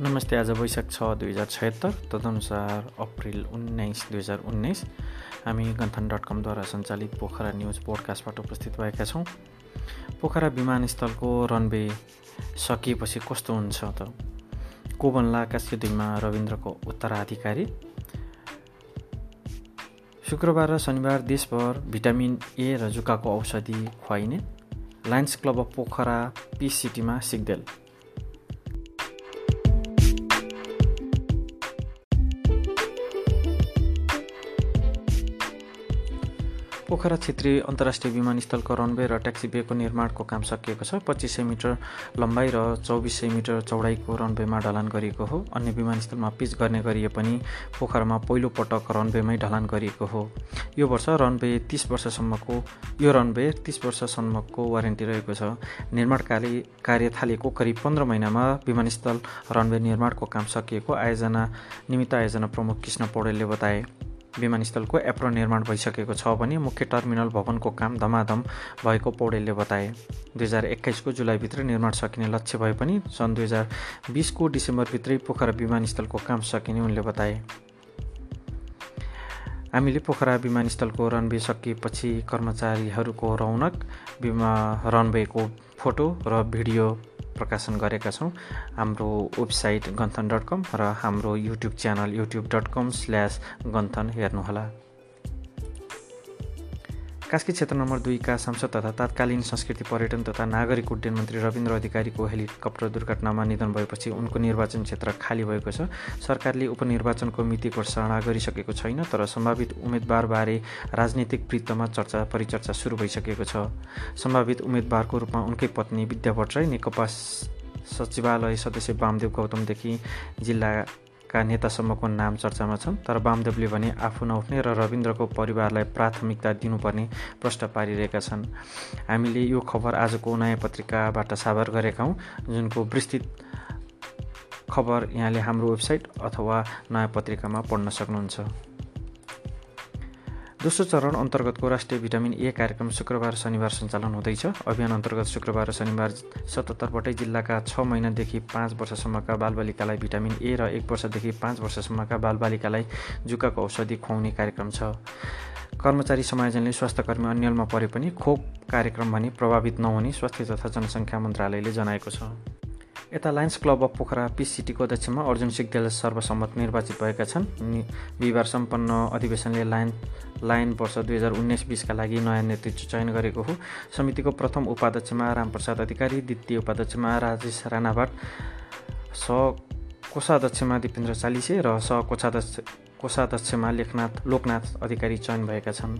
नमस्ते आज वैशाख छ दुई हजार छयत्तर तदनुसार अप्रिल उन्नाइस दुई हजार उन्नाइस। हामी गन्थन डट कमद्वारा सञ्चालित पोखरा न्युज पोडकास्टबाट उपस्थित भएका छौँ। पोखरा विमानस्थलको रनवे सकिएपछि कस्तो हुन्छ त? को बन्ला आकाशीय दुईमा रविन्द्रको उत्तराधिकारी। शुक्रबार र शनिबार देशभर भिटामिन ए र जुकाको औषधि खुवाइने। Lions club of Pokhara peace सिटीमा सिग्देल पोखरा क्षेत्रीय अन्तर्राष्ट्रिय विमानस्थलको रनवे र ट्याक्सीवेको निर्माणको काम सकिएको छ। पच्चिस सय मिटर लम्बाइ र चौबिस सय मिटर चौडाइको रनवेमा ढलान गरिएको हो। अन्य विमानस्थलमा पिच गर्ने गरिए पनि पोखरामा पहिलो पटक रनवेमै ढलान गरिएको हो। यो वर्ष रनवे तिस वर्षसम्मको यो रनवे तिस वर्षसम्मको वारेन्टी रहेको छ। निर्माण कार्य थालेको करिब पन्ध्र महिनामा विमानस्थल रनवे निर्माणको काम सकिएको आयोजना निमित्त आयोजना प्रमुख कृष्ण पौडेलले बताए। विमानस्थलको एप्रो निर्माण भइसकेको छ भने मुख्य टर्मिनल भवनको काम धमाधम भएको पौडेलले बताए। दुई हजार एक्काइसको जुलाईभित्र निर्माण सकिने लक्ष्य भए पनि सन् दुई हजार बिसको डिसेम्बरभित्रै पोखरा विमानस्थलको काम सकिने उनले बताए। हामीले पोखरा विमानस्थलको रनवे सकिएपछि कर्मचारीहरूको रौनक विमा रनवेको फोटो र भिडियो प्रकाशन गरेका छौँ। हाम्रो वेबसाइट गन्थन डट कम र हाम्रो YouTube channel YouTube dot com slash Ganthan हेर्नुहोला। कास्की क्षेत्र नम्बर दुईका सांसद तथा तात्कालीन संस्कृति पर्यटन तथा नागरिक उड्डयन मन्त्री रविन्द्र अधिकारीको हेलिकप्टर दुर्घटनामा निधन भएपछि उनको निर्वाचन क्षेत्र खाली भएको छ। सरकारले उपनिर्वाचनको मिति घोषणा गरिसकेको छैन तर सम्भावित उम्मेद्वारबारे राजनीतिक वृत्तमा चर्चा परिचर्चा सुरु भइसकेको छ। सम्भावित उम्मेद्वारको रूपमा उनकै पत्नी विद्या भट्टराई नेकपा सचिवालय सदस्य वामदेव गौतमदेखि जिल्ला का नेतासम्मको नाम चर्चामा छन् तर वामदेवले भने आफू नउठ्ने र रविन्द्रको परिवारलाई प्राथमिकता दिनुपर्ने प्रश्न पारिरहेका छन्। हामीले यो खबर आजको नयाँ पत्रिकाबाट साभार गरेका हौँ जुनको विस्तृत खबर यहाँले हाम्रो वेबसाइट अथवा नयाँ पत्रिकामा पढ्न सक्नुहुन्छ। दोस्रो चरण अन्तर्गतको राष्ट्रिय भिटामिन ए कार्यक्रम शुक्रबार शनिबार सञ्चालन हुँदैछ। अभियान अन्तर्गत शुक्रबार र शनिबार सतहत्तरवटै जिल्लाका छ महिनादेखि पाँच वर्षसम्मका बालबालिकालाई भिटामिन ए र एक वर्षदेखि पाँच वर्षसम्मका बालबालिकालाई जुकाको औषधि खुवाउने कार्यक्रम छ। कर्मचारी समायोजनले स्वास्थ्यकर्मी अन्यलमा परे पनि खोप कार्यक्रम भने प्रभावित नहुने स्वास्थ्य तथा जनसङ्ख्या मन्त्रालयले जनाएको छ। यता lions club of Pokhara peace सिटीको अध्यक्षमा अर्जुन सिग्देल सर्वसम्मत निर्वाचित भएका छन्। बिहिबार सम्पन्न अधिवेशनले लायन लायन वर्ष दुई हजार उन्नाइस बिसका लागि नयाँ नेतृत्व चयन गरेको हो। समितिको प्रथम उपाध्यक्षमा रामप्रसाद अधिकारी द्वितीय उपाध्यक्षमा राजेश राणाभाट स कोषाध्यक्षमा दिपेन्द्र चालिसे र सह कोषाध्यक्ष कोषाध्यक्षमा लेखनाथ लोकनाथ अधिकारी चयन भएका छन्।